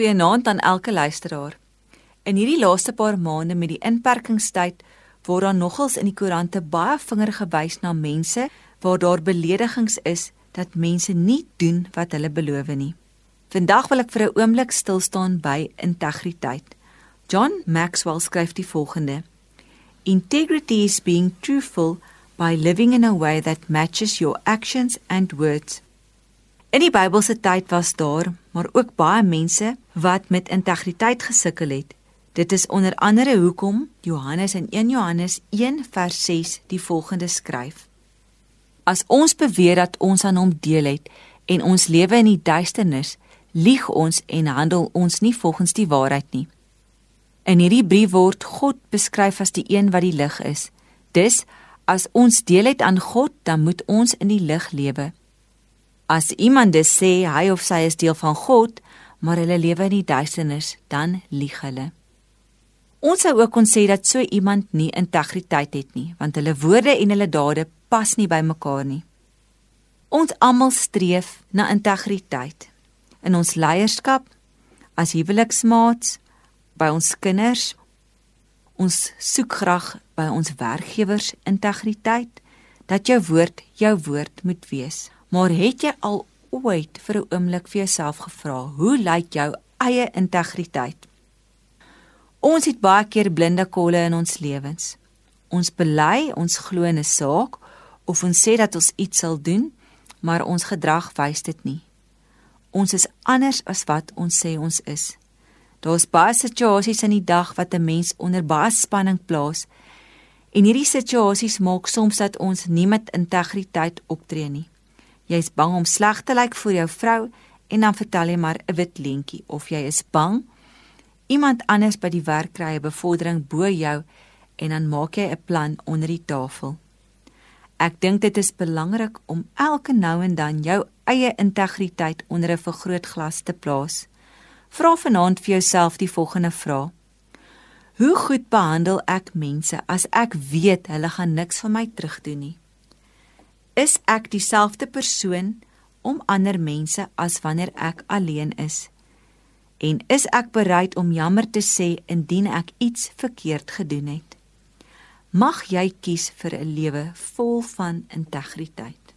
Goeienaand aan elke luisteraar. In hierdie laaste paar maande met die inperkingstyd word daar nogals in die koerante baie vinger gewys na mense waar daar beledigings is dat mense nie doen wat hulle beloof nie. Vandag wil ek vir 'n oomblik stil staan by integriteit. John Maxwell skryf die volgende: Integrity is being truthful by living in a way that matches your actions and words. In die Bybelse tyd was daar maar ook baie mense wat met integriteit gesukkel het. Dit is onder andere hoekom Johannes in 1 Johannes 1 vers 6 die volgende skryf: As ons beweer dat ons aan hom deel het en ons lewe in die duisternis, lieg ons en handel ons nie volgens die waarheid nie. In hierdie brief word God beskryf as die een wat die lig is. Dus as ons deel het aan God, dan moet ons in die lig lewe. As iemand dus sê hy of sy is deel van God, maar hulle lewe in die duisternis, dan lieg hulle. Ons sou ook kon sê dat so iemand nie integriteit het nie, want hulle woorde en hulle dade pas nie by mekaar nie. Ons almal streef na integriteit in ons leierskap, as huweliksmaats, by ons kinders. Ons soek graag by ons werkgewers integriteit dat jou woord jou woord moet wees. Maar het jy al ooit vir 'n oomblik vir jouself gevra, hoe lyk jou eie integriteit? Ons het baie keer blinde kolle in ons lewens. Ons bely, ons glo in 'n saak of ons sê dat ons iets sal doen, maar ons gedrag wys dit nie. Ons is anders as wat ons sê ons is. Daar's baie situasies in die dag wat 'n mens onder baie spanning plaas. En hierdie situasies maak soms dat ons nie met integriteit optree nie. Jy's bang om sleg te lyk vir jou vrou en dan vertel jy maar 'n wit leentjie of jy is bang iemand anders by die werk kry 'n bevordering bo jou en dan maak jy 'n plan onder die tafel. Ek dink dit is belangrik om elke nou en dan jou eie integriteit onder 'n vergrootglas te plaas. Vra vanaand vir jouself die volgende vraag: Hoe goed behandel ek mense as ek weet hulle gaan niks van my terugdoen nie? Is ek dieselfde persoon om ander mense as wanneer ek alleen is? En is ek bereid om jammer te sê indien ek iets verkeerd gedoen het? Mag jy kies vir 'n lewe vol van integriteit.